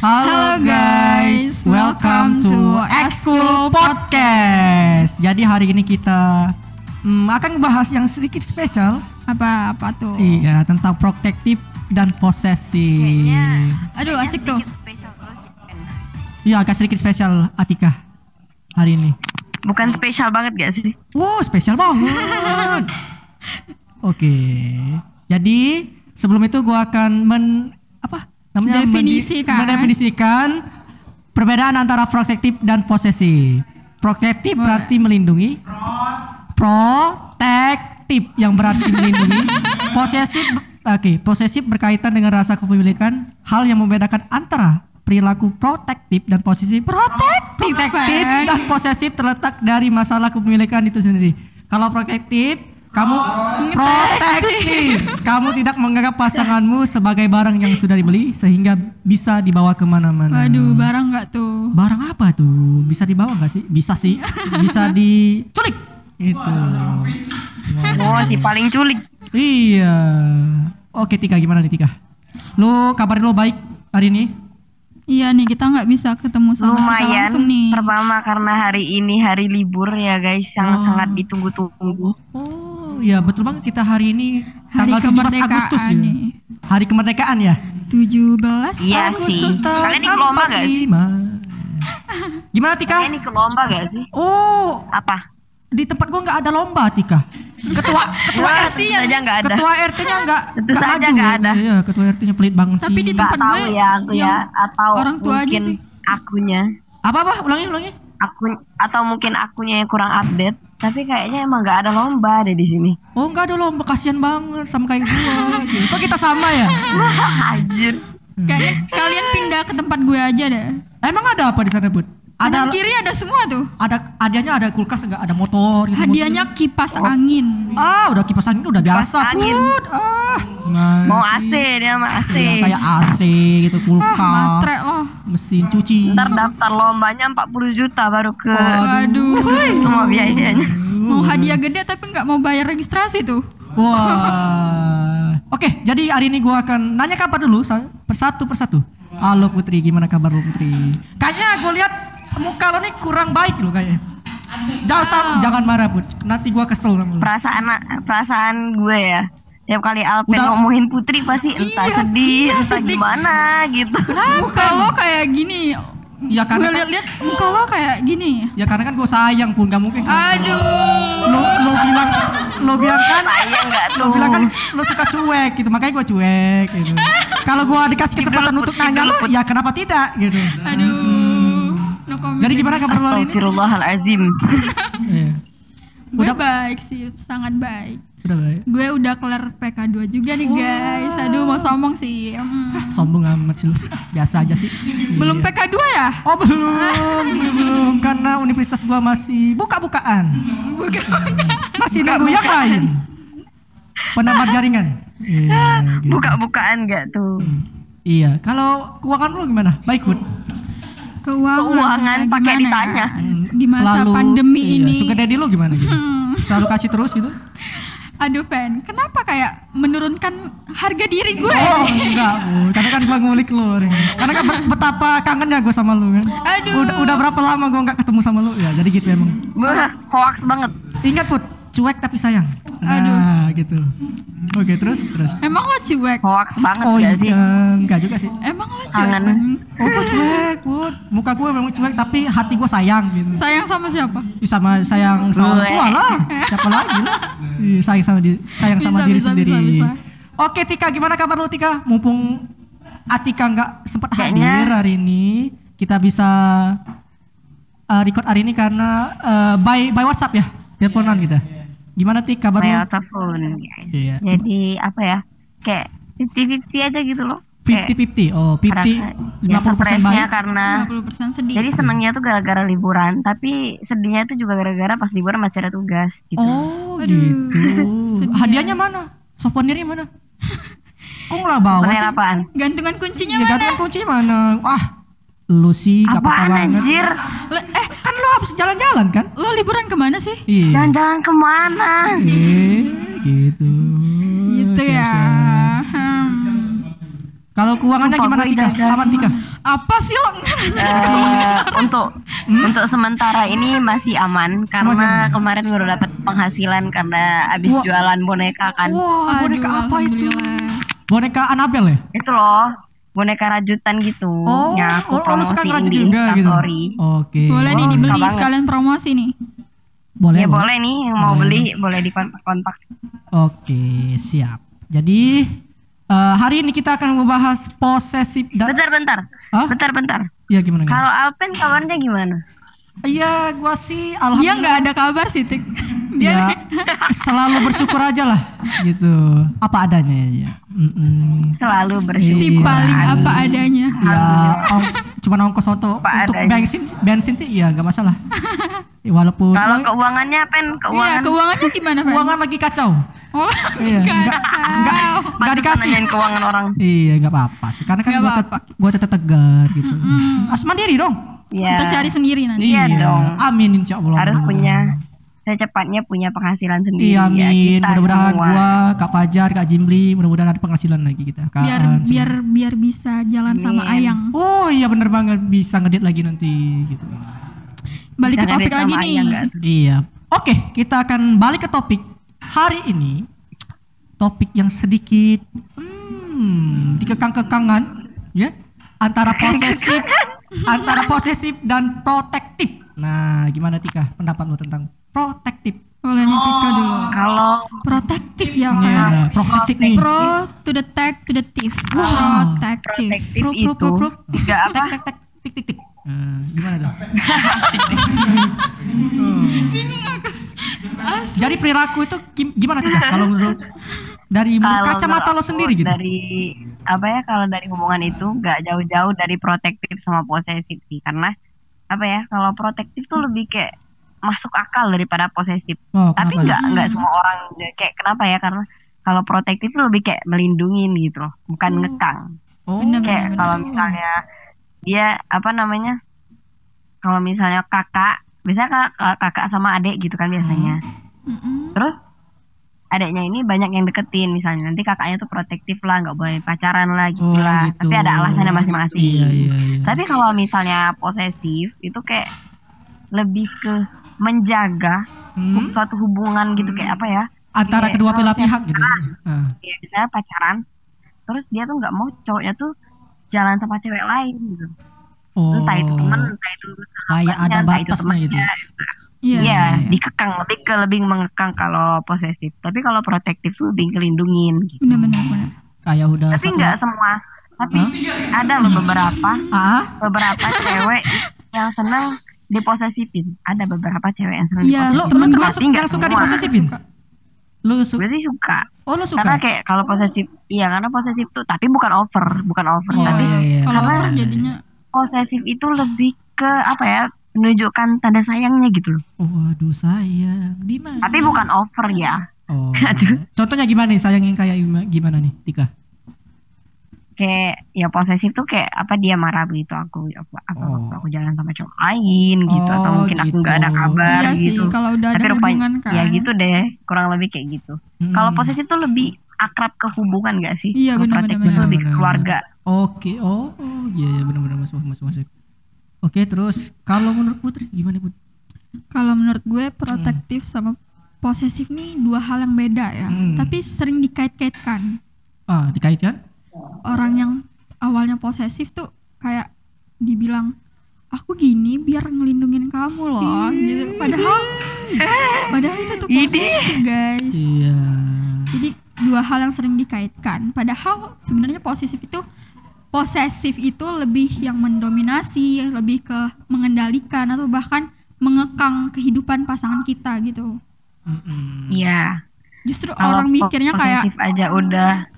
Halo guys, welcome to X-School Podcast. Jadi hari ini kita hmm, akan bahas yang sedikit spesial. Apa apa tuh? Iya, tentang protektif dan posesif. Aduh asik tuh. Iya, agak sedikit spesial Atika hari ini. Bukan spesial banget gak sih? Wow, spesial banget. Oke. Jadi sebelum itu gua akan men namanya mendi- Definisikan. mendefinisikan perbedaan antara protektif dan posesif. Protektif berarti melindungi. Protektif yang berarti melindungi. Posesif oke, posesif berkaitan dengan rasa kepemilikan, hal yang membedakan antara perilaku protektif dan posesif Protektif, dan posesif terletak dari masalah kepemilikan itu sendiri. Kalau protektif, kamu protektif. Kamu tidak menganggap pasanganmu sebagai barang yang sudah dibeli sehingga bisa dibawa ke mana-mana. Waduh, barang nggak tuh? Barang apa tuh? Bisa dibawa nggak sih? Bisa sih. Bisa diculik. Itu. Oh, si paling culik. Iya. Oke Tika gimana nih Tika? Lu kabar lu baik hari ini? Iya nih kita nggak bisa ketemu sama kita Lumayan. langsung nih. Pertama karena hari ini hari libur ya guys, sangat-sangat ditunggu-tunggu. Oh, ya betul banget kita hari ini Hari tanggal 17 kemerdekaan Agustus ya. nih. Hari kemerdekaan ya. 17 Iya Agustus sih. tahun Kalian ikut lomba gak sih? 45. Gimana Tika? Kalian ikut lomba gak sih? Oh, Apa? di tempat gua nggak ada lomba Tika. Ketua ketua RT saja nggak ada. ketua RT-nya nggak nggak maju. nggak ada. Iya, ketua RT-nya pelit banget Tapi sih. di Gak tempat gue ya aku ya, yang atau orang tua aja mungkin sih. akunya, Apa apa? Ulangi ulangi. Aku atau mungkin akunya yang kurang update. Tapi kayaknya emang gak ada lomba deh di sini. Oh, nggak ada lomba kasihan banget sama kayak gua. Gitu. Kok kita sama ya? Anjir. Kayaknya kalian pindah ke tempat gue aja deh. Emang ada apa di sana, Bud? Kanan Ada kiri ada semua tuh. ada hadiahnya ada kulkas enggak ada motor gitu. Hadiahnya kipas angin. Ah, udah kipas angin udah biasa, angin. Ah, Mau masih. AC dia mah AC. Ya, kayak AC gitu, kulkas, matre loh. mesin cuci. Ntar daftar lombanya 40 juta baru ke Waduh. semua biayanya. Mau hadiah gede tapi nggak mau bayar registrasi tuh. Wah. Oke, jadi hari ini gua akan nanya kabar dulu sa- persatu persatu. Halo Putri, gimana kabar lu Putri? Kayaknya gue lihat muka lo nih kurang baik lo kayaknya. Jangan sam- jangan marah Put. Nanti gua kesel sama lu. Perasaan perasaan gue ya. Tiap kali Alpen Udah. ngomongin Putri pasti entah Iya, sedih, iya, entah sedih. gimana gitu. Muka lo kayak gini. Ya karena gue kan, lihat-lihat muka lo kayak gini. ya karena kan gue sayang pun gak mungkin. Aduh. Lo lo bilang lo bilang kan lo bilang kan lo suka cuek gitu makanya gue cuek gitu. Kalau gue dikasih kesempatan untuk nanya lo ya kenapa tidak gitu. Aduh. No comment. Jadi gimana kabar lo ini? Astagfirullahalazim. Iya. Gue Udah- baik sih, sangat baik. Udah baik. Gue udah kelar PK2 juga nih guys. Aduh mau sombong sih. Hmm. Sombong amat sih lu. Biasa aja sih. Belum PK2 ya? Oh belum, belum, belum. Karena universitas gua masih buka-bukaan. Bukan. Masih nunggu yang lain. Penambah jaringan. Iya, gitu. Buka-bukaan gak tuh? Iya. Kalau keuangan lu gimana? Baik, Bud. Keuangan, Keuangan ya, pakai gimana ditanya. ya? Di masa pandemi iya, ini. Sugar daddy lu gimana gitu? Selalu kasih terus gitu? Aduh Fan, kenapa kayak menurunkan harga diri gue? Oh enggak, Bud. Karena kan gua ngulik lu. Ring. Karena kan betapa kangennya gua sama lu kan. Aduh. Udah, udah berapa lama gua nggak ketemu sama lu? Ya, jadi gitu emang. Wah, hoax banget. Ingat, Bud. Cuek tapi sayang. Nah, gitu. Oke, terus terus. Emang lo cuek? Hoax banget Oh gak iya, sih? enggak juga sih. Emang lo cuek? Oh gue cuek, Bud. Muka gue memang cuek tapi hati gue sayang gitu. Sayang sama siapa? Ih, sama sayang sama orang Gue. tua lah. Siapa lagi lah? Ih, sayang sama di, sayang sama Bisa, diri bisa, sendiri. bisa, bisa. Oke Tika, gimana kabar lu Tika? Mumpung Atika nggak sempat hadir Kayaknya- hari ini, kita bisa uh, record hari ini karena uh, by by WhatsApp ya, teleponan kita. Gimana Tik kabar lu? Kayak telepon. Iya. Jadi apa ya? Kayak 50-50 aja gitu loh. Kayak 50-50. Oh, 50 rasa- ya, 50% stresnya baik. karena 50% sedih. jadi senangnya tuh gara-gara liburan, tapi sedihnya tuh juga gara-gara pas liburan masih ada tugas gitu. Oh Aduh, gitu. ya. Hadiahnya mana? Souvenirnya mana? Kok nggak bawa Bener sih? apaan? Gantungan kuncinya Ya mana? gantungan kunci mana? Wah, lu sih gak Apaan banget. anjir? Eh, Kan habis jalan-jalan kan? lo liburan ke mana sih? Iya. Jalan-jalan ke mana? Eh, gitu. Gitu ya. Hmm. Kalau keuangannya gimana Tika? Aman Tika? Apa sih lo? Eh, untuk untuk sementara ini masih aman Hmm? Masih karena aman. kemarin baru dapat penghasilan karena habis Wah. jualan boneka kan. Wah, boneka Aduh, apa itu? Boneka Annabelle ya? Itu loh, boneka rajutan gitu. Oh, yang aku oh, oh, promosiin ngerajut di juga gitu. Oke. Boleh nih dibeli banget. sekalian promosi nih. Boleh, Ya boleh nih yang mau beli boleh dikontak-kontak. Oke, siap. Jadi eh, hari ini kita akan membahas posesif dan Bentar-bentar. Hah? Bentar-bentar. Iya gimana? gimana? Kalau Alpen kabarnya gimana? Iya, gua sih Dia alhamdulillah nggak ada kabar sih, Tik. ya, Dia selalu bersyukur aja lah gitu. Apa adanya ya. Mm-mm. Selalu si bersyukur. paling apa adanya. Ya, ong, cuma ongkos Apa untuk adanya. bensin bensin sih iya nggak masalah. Ya, Walaupun Kalau keuangannya Pen, Iya, keuangan. keuangannya gimana, Fen? keuangan lagi kacau. Oh, Iya, nggak kacau. nggak nggak Pantesan dikasih. nanyain keuangan orang. Iya nggak apa-apa sih karena kan gua, apa-apa. tet- gua tetap tegar gitu. Harus mandiri dong. Iya. Kita cari sendiri nanti. Iya dong. Amin insya Allah. Harus punya secepatnya punya penghasilan sendiri. Iya ya, amin. kita Mudah-mudahan semua. gua, Kak Fajar, Kak Jimli, mudah-mudahan ada penghasilan lagi kita. Kak Biar An, biar biar bisa jalan sama Amin. Ayang. Oh iya bener banget bisa ngedit lagi nanti gitu. Balik Bisa ke topik lagi sama nih. Ayang nggak? Iya. Oke, kita akan balik ke topik hari ini. Topik yang sedikit hmm, dikekang-kekangan ya antara posesif antara posesif dan protektif. Nah, gimana Tika pendapat lu tentang protektif? Boleh nih Tika dulu. Kalau Protektif ya, Kak. protektif nih. Pro to the tech to the thief. Wah. Protektif. protektif Pro, pro, itu pro, pro. juga apa? Tek, tek, tek, tik, tik, tik. Nah, gimana tuh? Asli. Jadi perilaku itu gim- gimana tuh kalau menurut dari menurut Kalau kacamata lo sendiri gitu? Dari apa ya kalau dari hubungan itu nggak jauh-jauh dari protektif sama posesif sih karena apa ya kalau protektif tuh lebih kayak masuk akal daripada posesif. Oh, Tapi nggak nggak semua orang kayak kenapa ya karena kalau protektif tuh lebih kayak melindungin gitu loh, bukan ngekang. Oh, Bener, Kayak bener. kalau misalnya dia apa namanya? Kalau misalnya kakak, biasanya kakak, kakak sama adik gitu kan biasanya. Mm-mm. Terus adiknya ini banyak yang deketin misalnya nanti kakaknya tuh protektif lah nggak boleh pacaran lah gitu Oh, lah gitu. tapi ada alasannya masing-masing Iya, iya, iya. tapi kalau misalnya posesif itu kayak lebih ke menjaga Hmm? suatu hubungan gitu kayak apa ya Antara Kayak kedua belah pihak gitu. Ah. ya misalnya pacaran terus dia tuh nggak mau cowoknya tuh jalan sama cewek lain gitu Oh, entah itu teman entah itu kayak ada sahabatnya, entah itu batasnya gitu. temannya. Iya. Iya, dikekang lebih ke lebih mengekang kalau posesif. Tapi kalau protektif tuh lebih ngelindungin gitu. Benar benar. Kayak udah Tapi nggak semua. Tapi ada loh beberapa Ah, beberapa cewek yang senang diposesifin. Ada beberapa cewek yang Iya, lu, diposesifin. lu Temen termasuk yang suka diposesifin? Lu su Gue sih suka. Oh, lu Karena suka? kayak kalau posesif, iya karena posesif tuh, tapi bukan over, bukan over. Iya, tapi iya, iya. Kalau Karena- over jadinya posesif itu lebih ke apa ya? Menunjukkan tanda sayangnya gitu loh. Oh, aduh sayang. Di mana? Tapi bukan over ya. Oh. Contohnya gimana nih? Sayangin kayak gima- gimana nih, Tika? Kayak ya posesif tuh kayak apa dia marah begitu aku apa, apa Oh. waktu aku jalan sama cowok lain gitu atau Oh, mungkin aku nggak gitu. ada kabar Iya sih, gitu. kalau udah ada Tapi rupanya hubungan kan. ya gitu deh, kurang lebih kayak gitu. Hmm. Kalau posesif tuh lebih akrab ke hubungan gak sih? Iya, benar, benar, lebih ke benar. keluarga. Oke, oh, oh iya iya benar-benar masuk masuk masuk. Oke, terus kalau menurut Putri gimana Put? Kalau menurut gue protektif sama posesif nih dua hal yang beda ya. Hmm. Tapi sering dikait-kaitkan. Ah, dikaitkan? Orang yang awalnya posesif tuh kayak dibilang aku gini biar ngelindungin kamu loh gitu. Padahal padahal itu tuh posesif guys. Iya. Jadi dua hal yang sering dikaitkan. Padahal sebenarnya posesif itu posesif itu lebih yang mendominasi, yang lebih ke mengendalikan atau bahkan mengekang kehidupan pasangan kita gitu. Iya. Justru Kalau orang mikirnya kayak aja udah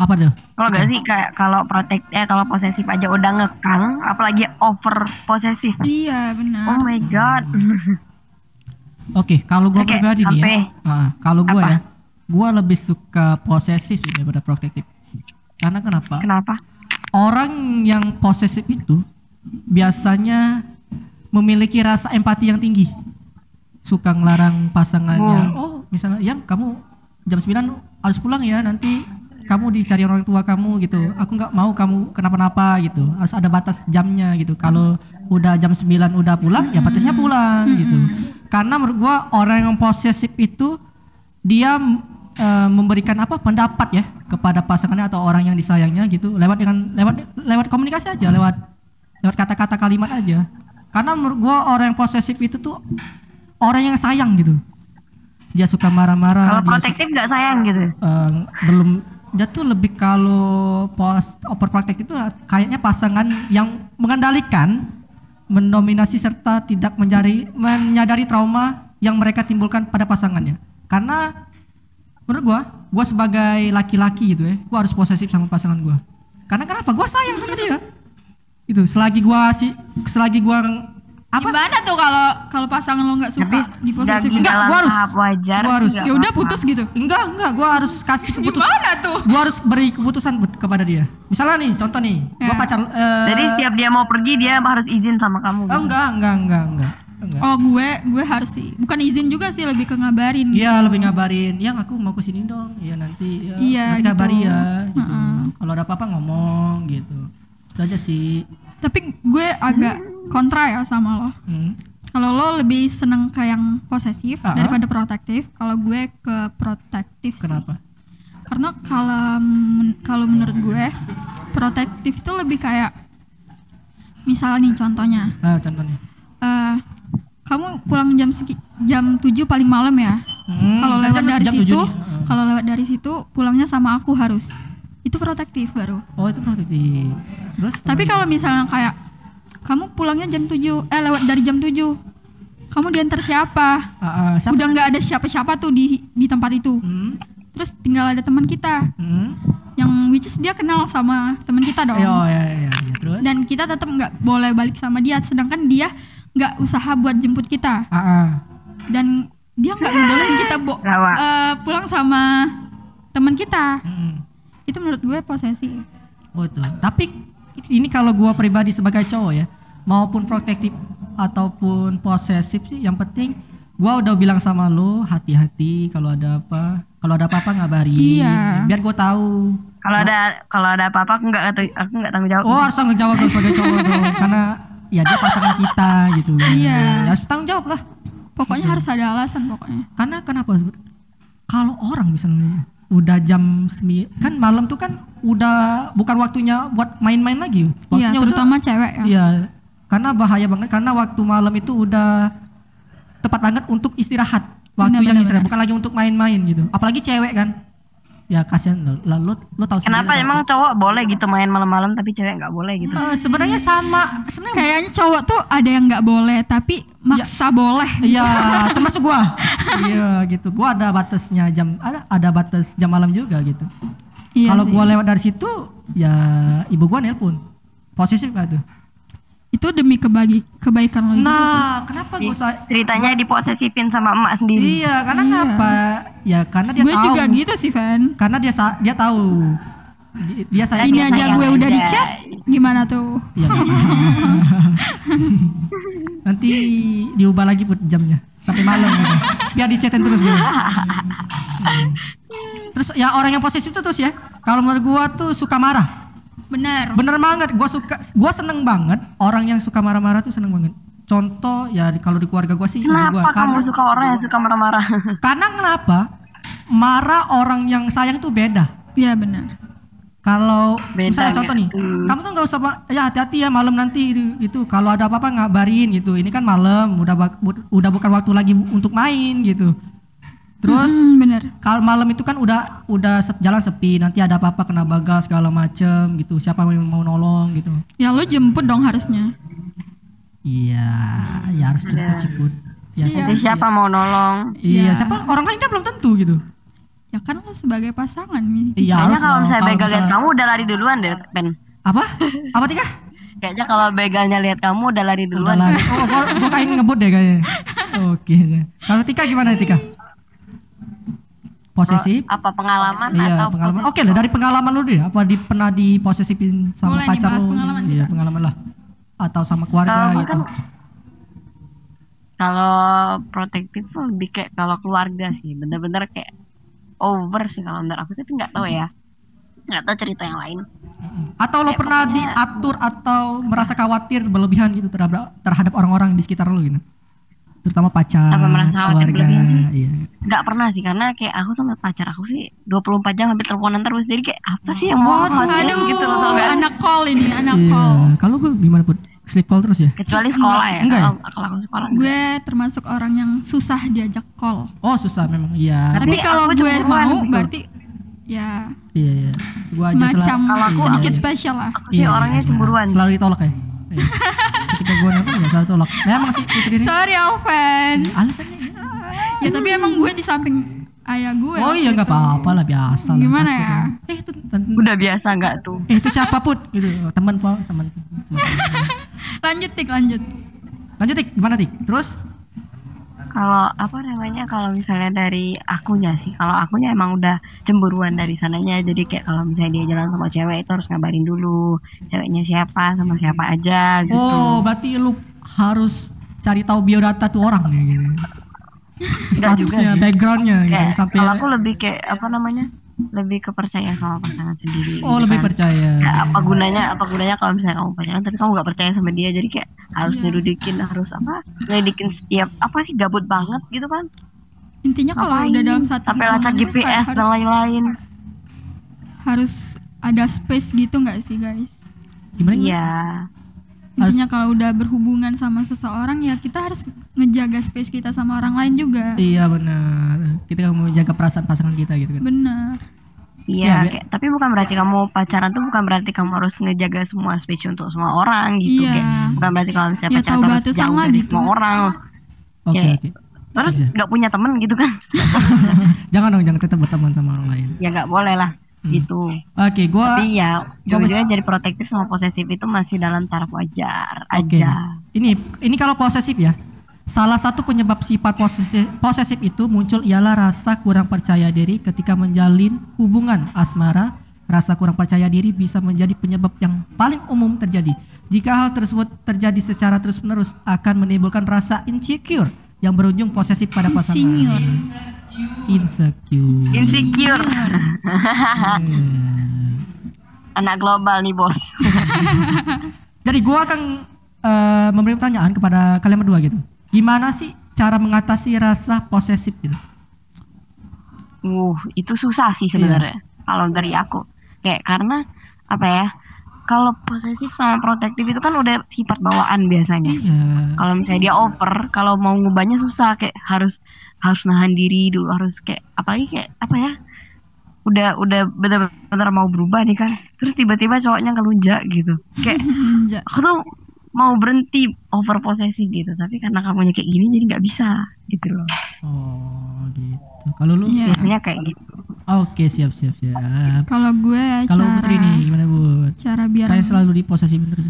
Apa tuh? kalau gak sih kayak kalau protek eh kalau posesif aja udah ngekang, apalagi over posesif. iya Oh benar. my god. Oke, kalau gua Oke, pribadi nih ya. sampai- ah, kalau gua Apa? ya, gua lebih suka posesif daripada protektif. Karena kenapa? Kenapa? Orang yang posesif itu biasanya memiliki rasa empati yang tinggi. Suka ngelarang pasangannya. Oh, misalnya, "Yang kamu jam 9 harus pulang ya, nanti kamu dicari orang tua kamu gitu. Aku nggak mau kamu kenapa-napa gitu. Harus ada batas jamnya gitu. Kalau udah jam 9 udah pulang ya batasnya pulang gitu. Karena menurut gua orang yang posesif itu dia eh, memberikan apa pendapat ya kepada pasangannya atau orang yang disayangnya gitu. Lewat dengan lewat lewat komunikasi aja lewat lewat kata-kata kalimat aja. Karena menurut gua orang yang posesif itu tuh orang yang sayang gitu. Dia suka marah-marah Kalau protektif nggak sayang gitu. eh, belum dia tuh lebih kalau post overprotective itu kayaknya pasangan yang mengendalikan mendominasi serta tidak mencari menyadari trauma yang mereka timbulkan pada pasangannya. Karena menurut gua gua sebagai laki-laki gitu ya gua harus posesif sama pasangan gua. Karena kenapa? Gua sayang sama dia. Itu selagi gua sih selagi gua apa Gimana tuh kalau kalau pasangan lo nggak suka di posesif? dalam Enggak, gua harus- wajar. gua harus- Ya udah putus gitu. enggak enggak gua harus kasih keputusan Gimana tuh? gua harus beri keputusan kepada dia misalnya nih contoh nih gua Ya. pacar eh, Jadi setiap dia mau pergi dia harus izin sama kamu. gitu. enggak enggak enggak enggak enggak Oh gue gue harus sih bukan izin juga sih lebih ke ngabarin. Iya lebih ngabarin, yang aku mau ke sini dong. Iya nanti, ya, Iya, nanti gitu. kabari ya. Gitu. Kalau ada apa-apa ngomong gitu. Itu aja sih. Tapi gue agak kontra ya sama lo. Hmm. Kalau lo lebih seneng ke yang posesif Ah. daripada protektif, kalau gue ke protektif sih. Kenapa? Karena kalau kalau menurut gue protektif itu lebih kayak misal nih contohnya, Ah, contohnya. eh, kamu pulang jam seki, jam 7 paling malam ya. Hmm, kalau lewat dari situ. Ah. kalau lewat dari situ pulangnya sama aku harus. Itu protektif baru. Oh itu protektif. Terus? Tapi kalau misalnya kayak kamu pulangnya jam 7, eh lewat dari jam 7. Kamu diantar siapa? Ah, ah, siapa? Udah nggak ada siapa-siapa tuh di di tempat itu. Hmm, Terus tinggal ada teman kita hmm. yang which is dia kenal sama teman kita dong. Oh ya, ya, ya. Terus? Dan kita tetap nggak boleh balik sama dia sedangkan dia nggak usaha buat jemput kita Ah, ah. dan dia nggak ngebolehin kita bo- eh, pulang sama teman kita. Hmm. Itu menurut gue posesi. Oh itu. Tapi ini kalau gua pribadi sebagai cowok ya, maupun protektif ataupun posesif sih, yang penting gua udah bilang sama lo hati-hati kalau ada apa, kalau ada apa-apa ngabarin, Iya. biar gua tahu. Kalau ada kalau ada apa-apa aku nggak aku nggak tanggung jawab. Oh harus tanggung jawab dong sebagai cowok dong, karena ya dia pasangan kita gitu. Iya. Ya, harus tanggung jawab lah. Pokoknya harus ada alasan pokoknya. Karena kenapa? Kalau orang misalnya udah jam semi kan malam tuh kan udah bukan waktunya buat main-main lagi. Iya, Waktunya udah terutama cewek ya. Iya, karena bahaya banget karena waktu malam itu udah tepat banget untuk istirahat. Waktu Benar, yang benar, istirahat benar. bukan lagi untuk main-main gitu. Apalagi cewek kan. Ya kasihan lo, lo, lo, tahu Kenapa sendiri. emang cowok boleh gitu main malam-malam tapi cewek nggak boleh gitu? Eh, sebenarnya sama, sebenarnya Kayaknya cowok tuh ada yang nggak boleh tapi maksa boleh. Iya, termasuk gua. iya gitu. Gua ada batasnya jam ada ada batas jam malam juga gitu. Iya Kalau gua lewat dari situ ya ibu gua nelpon. Posesif gak tuh? Itu demi kebagi kebaikan lo itu. Nah, kenapa gua sa- Ceritanya diposesifin sama emak sendiri. Iya, karena ngapa? Ya karena dia gue tahu. juga gitu sih Van. Karena dia sa- dia tahu. Di- Dia sayang Ini sama aja gue udah aja. di chat. Gimana tuh? Iya. apa-apa. Nanti diubah lagi buat jamnya sampai malam gitu. Biar dicetin terus gitu. Terus ya orang yang posesif itu terus ya. Kalau menurut gua tuh suka marah. Bener. Bener banget. Gua suka gua seneng banget orang yang suka marah-marah tuh seneng banget. Contoh ya kalau di keluarga gua sih ibu Kenapa gua kamu karena suka orang yang suka marah-marah? karena kenapa? Marah orang yang sayang tuh beda. Iya benar. Kalau misalnya contoh nih, gitu. kamu tuh nggak usah ya hati-hati ya malam nanti itu kalau ada apa-apa ngabarin gitu. Ini kan malam, udah udah bukan waktu lagi untuk main gitu. Terus Hmm, bener. kalau malam itu kan udah udah sep- jalan sepi, nanti ada apa-apa kena bagal segala macem gitu. Siapa yang mau nolong gitu? Ya lo jemput dong harusnya. Iya, ya harus jemput ciput. Ya, Iya. Jadi siapa mau nolong? iya, Iya. siapa orang lain kan belum tentu gitu. Ya kan lo sebagai pasangan. Mi. Iya Kayaknya kalau misalnya Kalau begal lihat misalnya- kamu udah lari duluan deh, Ben. apa? Apa Tika? Kayaknya kalau begalnya lihat kamu udah lari Udah duluan. lari. Oh, gua, gua kayak ngebut deh kayaknya. Oke. Kalau Tika gimana Tika? Posesif? Apa pengalaman Iya, atau pengalaman. Oke lah, dari pengalaman lu deh. Apa di pernah diposesifin sama Boleh nih, pacar lu? pengalaman Iya, pengalaman lah. Atau sama keluarga Kalau gua gitu. kan kalau protektif tuh lebih kayak kalau keluarga sih, bener-bener kayak over sih kalau menurut aku tapi nggak tahu ya. nggak tahu cerita yang lain Atau lo Kayak pernah pokoknya- diatur atau merasa khawatir berlebihan gitu terhadap terhadap orang-orang di sekitar lo gitu? Terutama pacar, Apa merasa khawatir keluarga, berlebihan sih? iya. nggak pernah sih karena kayak aku sama pacar aku sih 24 jam hampir teleponan terus jadi kayak apa sih yang mau Aduh, gitu loh tau anak call ini, anak Iya. call. Kalau gue gimana put? Sleep call terus ya? kecuali sekolah ya Enggak kalau kalau aku sekolah enggak. Gue termasuk orang yang susah diajak call. Oh susah memang, iya. Tapi Tapi kalau gue mau gitu. berarti ya Iya, iya. Gua aja semacam selalu, Kalau aku- sedikit spesial lah. aku sih orangnya cemburuan Selalu ditolak ya. Iya. Ketika gue nelfon ya selalu tolak. Memang sih Putri ini Sorry Alvan. alasannya. ya. Ya tapi emang gue di samping ayah gue. Oh iya nggak gitu. apa-apa lah biasa lah. Gimana ya? Eh itu udah biasa nggak tuh eh itu siapa put gitu teman po teman. Lanjut tik lanjut. Lanjut tik gimana tik? Terus kalau apa namanya kalau misalnya dari akunya sih kalau akunya emang udah cemburuan dari sananya jadi kayak kalau misalnya dia jalan sama cewek itu harus ngabarin dulu ceweknya siapa sama siapa aja gitu oh berarti lu harus cari tahu biodata tuh orang nih gitu. Statusnya, backgroundnya gitu sampai kalau aku lebih kayak apa namanya lebih kepercayaan sama pasangan sendiri oh gitu lebih kan. percaya. Kayak apa gunanya apa gunanya kalau misalnya kamu pacaran tapi kamu nggak percaya sama dia jadi kayak harus Iya. nyelidikin harus apa nyelidikin setiap apa sih gabut banget gitu kan Intinya kalau Ngapain? udah dalam satu sampai lacak GPS dan harus, lain-lain harus ada space gitu nggak sih guys? Gimana? gimana? iya Intinya kalau udah berhubungan sama seseorang ya kita harus ngejaga space kita sama orang lain juga. Iya benar. Kita mau menjaga perasaan pasangan kita gitu kan. Benar. Iya, Ya, kayak, tapi bukan berarti kamu pacaran tuh bukan berarti kamu harus ngejaga semua space untuk semua orang gitu. Iya. Kayak, bukan berarti kalau misalnya Ya, pacaran batasan jauh dari gitu. semua orang. Oke oke. Terus nggak punya temen gitu kan? Jangan dong jangan tetap berteman sama orang lain. ya nggak boleh lah gitu. Oke, gua Tapi ya, gua jujurnya jadi protektif sama posesif itu masih dalam taraf wajar Oke. aja. Ini ini kalau posesif ya. Salah satu penyebab sifat posesif, posesif itu muncul ialah rasa kurang percaya diri ketika menjalin hubungan asmara. Rasa kurang percaya diri bisa menjadi penyebab yang paling umum terjadi. Jika hal tersebut terjadi secara terus-menerus akan menimbulkan rasa insecure yang berujung posesif pada pasangan. Insecure. Insecure. Insecure. Anak global nih bos. Jadi gua akan eh, memberi pertanyaan kepada kalian berdua gitu. Gimana sih cara mengatasi rasa posesif gitu? Uh, itu susah sih sebenarnya. Kalau dari aku, kayak karena apa ya? Kalau posesif sama protektif itu kan udah sifat bawaan biasanya. Iya. Kalau misalnya dia over, kalau mau ngubahnya susah, kayak harus harus nahan diri dulu, harus kayak apalagi kayak apa ya? Udah udah benar-benar mau berubah nih kan. Terus tiba-tiba cowoknya ngelunjak gitu. Kayak aku tuh mau berhenti over posesif gitu, tapi karena kamunya kayak gini jadi nggak bisa gitu loh. Oh gitu. Kalau lu? Iya. Biasanya kayak gitu. Oke siap siap siap. Kalau gue Kalau cara Putri nih gimana bu? cara biar Kayak selalu diposesifin terus.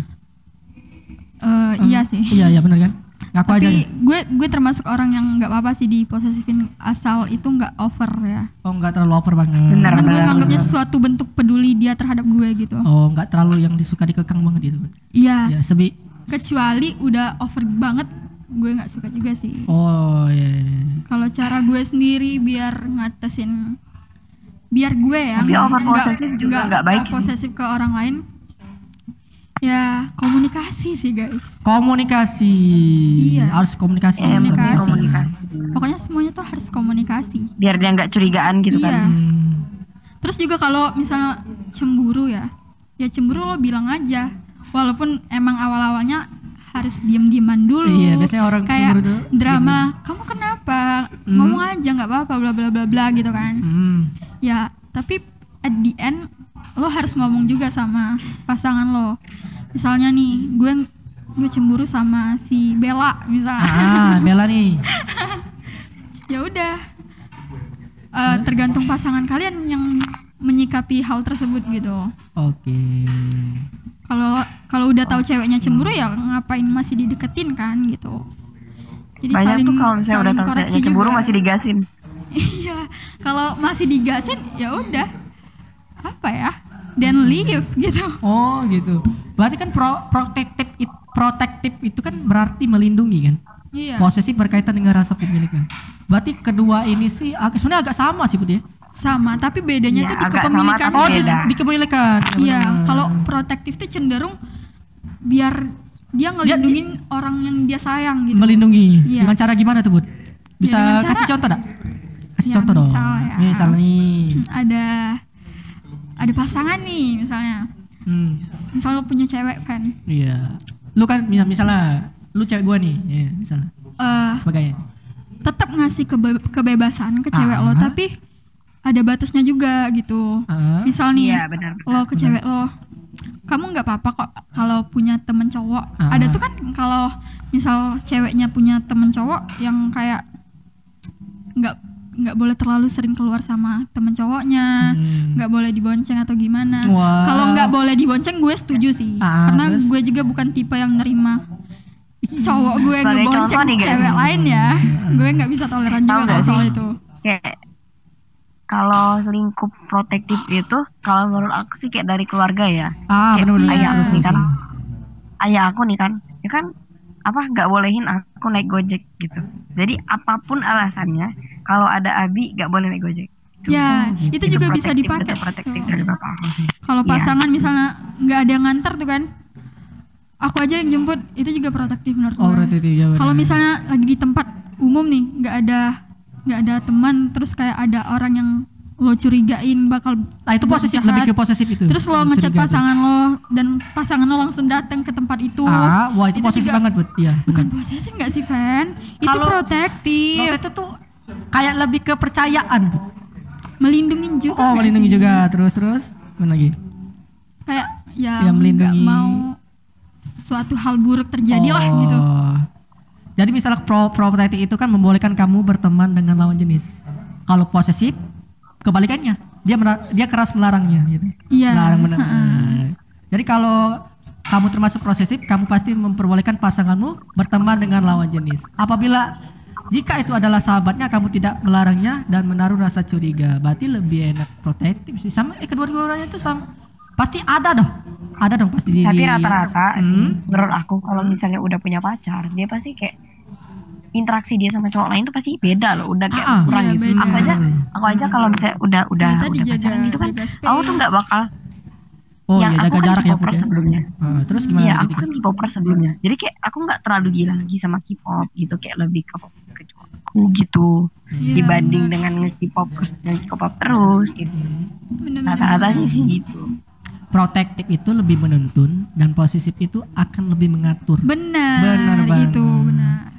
eh, iya sih. Iya iya benar kan? Ngaku aja. Tapi nih. gue gue termasuk orang yang nggak apa-apa sih diposesifin asal itu nggak over ya. Oh nggak terlalu over banget. Benar. Karena gue nganggapnya suatu bentuk peduli dia terhadap gue gitu. Oh nggak terlalu yang disuka dikekang banget gitu. Iya. Ya sebi. Kecuali udah over banget, gue nggak suka juga sih. Oh iya. iya. Kalau cara gue sendiri biar ngatasin biar gue ya Tapi nggak- over nggak- posesif juga nggak baik posesif ke orang lain ya komunikasi sih guys Komunikasi. Iya. Harus komunikasi. Ya, komunikasi. komunikasi. pokoknya semuanya tuh harus komunikasi Biar dia nggak curigaan gitu iya kan. Hmm. terus juga kalau misalnya cemburu ya ya cemburu lo bilang aja walaupun emang awal-awalnya harus diem-dieman dulu. Iya, biasanya orang kayak drama kamu kenapa? Ngomong aja nggak apa-apa bla bla bla bla gitu kan. Hmm. ya tapi at the end lo harus ngomong juga sama pasangan lo. Misalnya nih gue gue cemburu sama si Bella misalnya. Ah Bella nih. ya udah. Eh, tergantung pasangan kalian yang menyikapi hal tersebut gitu. Oke. kalau kalau udah tahu ceweknya cemburu ya ngapain masih dideketin kan gitu jadi Banyak saling tuh kalau misalnya udah saling tahu koreksi ceweknya cemburu juga. masih digasin. iya kalau masih digasin ya udah apa ya dan leave gitu Oh gitu. Berarti kan pro protektif it- protektif itu kan berarti melindungi kan. iya Posesif berkaitan dengan rasa pemilikan. Berarti kedua ini sih sebenarnya agak sama sih Bud ya. sama tapi bedanya Iya, tuh di sama kepemilikan tapi Oh, di, Beda. dikembalikan. Iya, kalau protektif tuh cenderung biar dia ngelindungin orang yang dia sayang gitu. melindungi. Iya. Dengan cara gimana tuh, Bud? Bisa dengan cara- kasih contoh enggak? Kasih Ya, contoh dong. misal ya. Misal nih. Ada ada pasangan nih misalnya. Hmm. Misal lo punya cewek fan. Iya. Lu kan misal misalnya lu cewek gua nih, ya, misalnya eh sebagai tetap ngasih kebe- kebebasan ke cewek lo Ah. tapi ada batasnya juga gitu. Ah. Misal nih Iya, benar. lo ke cewek lo kamu nggak apa-apa kok kalau punya temen cowok Ah. ada tuh kan kalau misal ceweknya punya temen cowok yang kayak nggak nggak boleh terlalu sering keluar sama temen cowoknya Hmm. nggak boleh dibonceng atau gimana Wah. kalau nggak boleh dibonceng gue setuju sih Ah, karena terus? gue juga bukan tipe yang nerima cowok gue Sebagai ngebonceng cewek lain ya gue nggak bisa toleran juga kalau soal itu Kayak kalau lingkup protektif itu kalau menurut aku sih kayak dari keluarga ya. Ah, Kayak benar-benar. iya. Terus, terus, Kan terus. ayah aku nih kan, ya kan apa nggak bolehin aku naik gojek gitu. Jadi apa pun alasannya, kalau ada abi nggak boleh naik gojek. ya itu juga bisa dipakai protektif dari bapak aku sih. Kalau Iya. pasangan misalnya nggak ada yang nganter tuh kan, aku aja yang jemput itu juga protektif menurut Oh, gue. itu ya. Kalau misalnya lagi di tempat umum nih, nggak ada nggak ada teman, terus kayak ada orang yang lo curigain bakal Nah, itu posesif, jahat. lebih ke posesif itu. terus lo tuh. pasangan lo dan pasangan lo langsung datang ke tempat itu. Ah, wah itu, posesif juga- banget, Bud. Iya, Bukan posesif nggak sih, Fan? Itu Kalau- protektif, itu tuh kayak lebih kepercayaan, Bud. melindungi juga. Oh, melindungi sih? juga. Terus terus mana lagi? Kayak ya Ya, nggak melindungi. mau suatu hal buruk terjadi lah gitu. Jadi misalnya pro protektif itu kan membolehkan kamu berteman dengan lawan jenis. Kalau posesif kebalikannya, dia dia keras melarangnya gitu. Iya, Melarang benar. Jadi kalau kamu termasuk posesif, kamu pasti memperbolehkan pasanganmu berteman dengan lawan jenis. Apabila jika itu adalah sahabatnya, kamu tidak melarangnya dan menaruh rasa curiga. Berarti lebih enak protektif sih. Sama eh kedua-duanya itu sama. Pasti ada dong. Ada dong pasti Tapi di- rata-rata Hmm? sih, menurut aku kalau misalnya udah punya pacar, dia pasti kayak interaksi dia sama cowok lain tuh pasti beda loh, udah kayak Ah, kurang iya, gitu. beda. Aku aja, aku aja kalau misalnya udah udah Ya, tadi udah pacaran gitu kan, aku tuh nggak bakal. Oh yang iya aku jaga kan jarak ya K-popper Put ya. sebelumnya. Ah, terus gimana Iya, aku kan K-popper sebelumnya. Jadi kayak aku nggak terlalu gila lagi sama K-pop gitu, kayak lebih ke ke cowokku gitu Iya, dibanding benar. dengan nge-K-pop terus dan K-pop terus gitu. Rata-rata sih sih gitu. Protektif itu lebih menuntun dan posesif itu akan lebih mengatur. Benar, Benar banget. itu benar.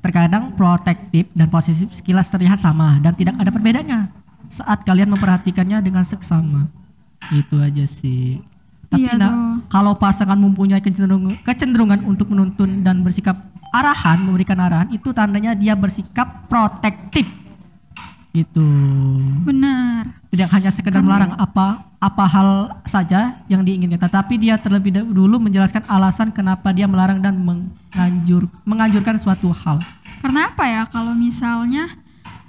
Terkadang protektif dan posesif sekilas terlihat sama dan tidak ada perbedaannya saat kalian memperhatikannya dengan seksama. Itu aja sih. Tapi Iya nah, kalau pasangan mempunyai kecenderungan, kecenderungan untuk menuntun dan bersikap arahan, memberikan arahan, itu tandanya dia bersikap protektif. Gitu. Benar. Tidak hanya sekedar melarang apa apa hal saja yang diinginkan, tetapi dia terlebih dahulu menjelaskan alasan kenapa dia melarang dan menganjur menganjurkan suatu hal. Karena apa ya kalau misalnya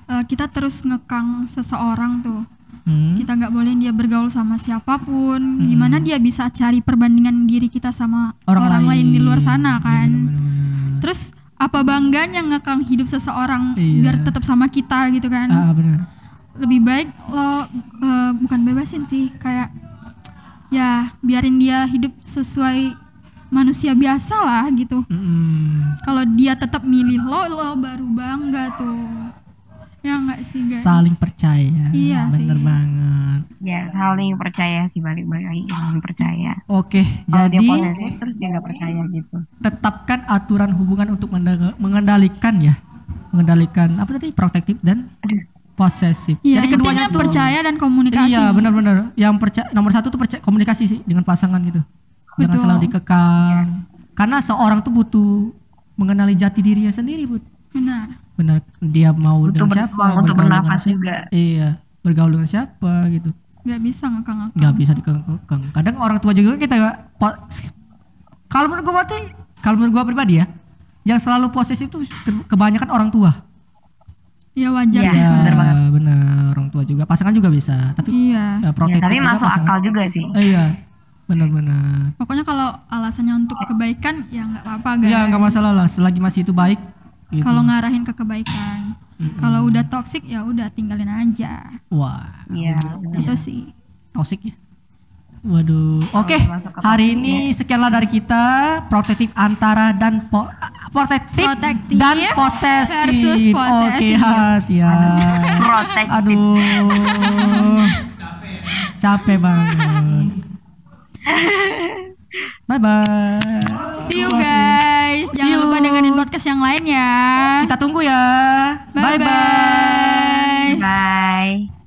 eh, kita terus ngekang seseorang tuh, Hmm. kita nggak boleh dia bergaul sama siapa pun. Gimana dia bisa cari perbandingan diri kita sama Orang orang, lain. lain. di luar sana kan? Benar-benar. Terus apa bangganya ngekang hidup seseorang Iya. biar tetap sama kita gitu kan? Ah benar. lebih baik lo eh, bukan bebasin sih kayak ya biarin dia hidup sesuai manusia biasa lah gitu Mm-mm. kalau dia tetap milih lo lo baru bangga tuh ya enggak sih guys Saling percaya. Iya bener sih. banget. Ya saling percaya sih balik-balik lagi saling percaya. Oke, Kalau dia jadi posesif terus dia nggak percaya gitu. tetapkan aturan hubungan untuk mengendalikan ya, mengendalikan apa tadi protektif dan posesif. Iya, jadi keduanya tuh percaya dan komunikasi Iya benar-benar. Yang percaya nomor satu tuh percaya komunikasi sih dengan pasangan gitu. Jangan Betul. selalu dikekang. Karena seorang tuh butuh mengenali jati dirinya sendiri, Bud. benar Benar dia mau Butuh dengan ber- siapa, untuk bergaul dengan siapa. juga. Iya, bergaul dengan siapa gitu. nggak bisa ngekang ngekang Nggak bisa dikekang. Kadang orang tua juga kita kalau menurut gua berarti kalau menurut gua pribadi ya, yang selalu posesif itu kebanyakan orang tua. ya wajar Iya, sih Ya, Kak. benar banget. benar orang tua juga. Pasangan juga bisa, tapi iya ya, Ya, protektif tapi juga masuk pasangan. akal juga sih. Eh, iya, benar-benar. pokoknya kalau alasannya untuk kebaikan ya nggak apa-apa guys Ya nggak masalah lah, selagi masih itu baik. Gitu. kalau ngarahin ke kebaikan Kalau udah toxic ya udah tinggalin aja. Wah, Iya. Itu sih. toxic ya. Waduh. Oke, ke hari ini sekianlah dari kita protektif antara dan po protektif, Protektif dan posesif. versus Oke, posesif. ha, siap. Protektif. Aduh. Capek banget. Bye bye. See you guys. See Jangan lupa dengerin podcast yang lain ya. Kita tunggu ya. Bye bye. Bye. bye. bye.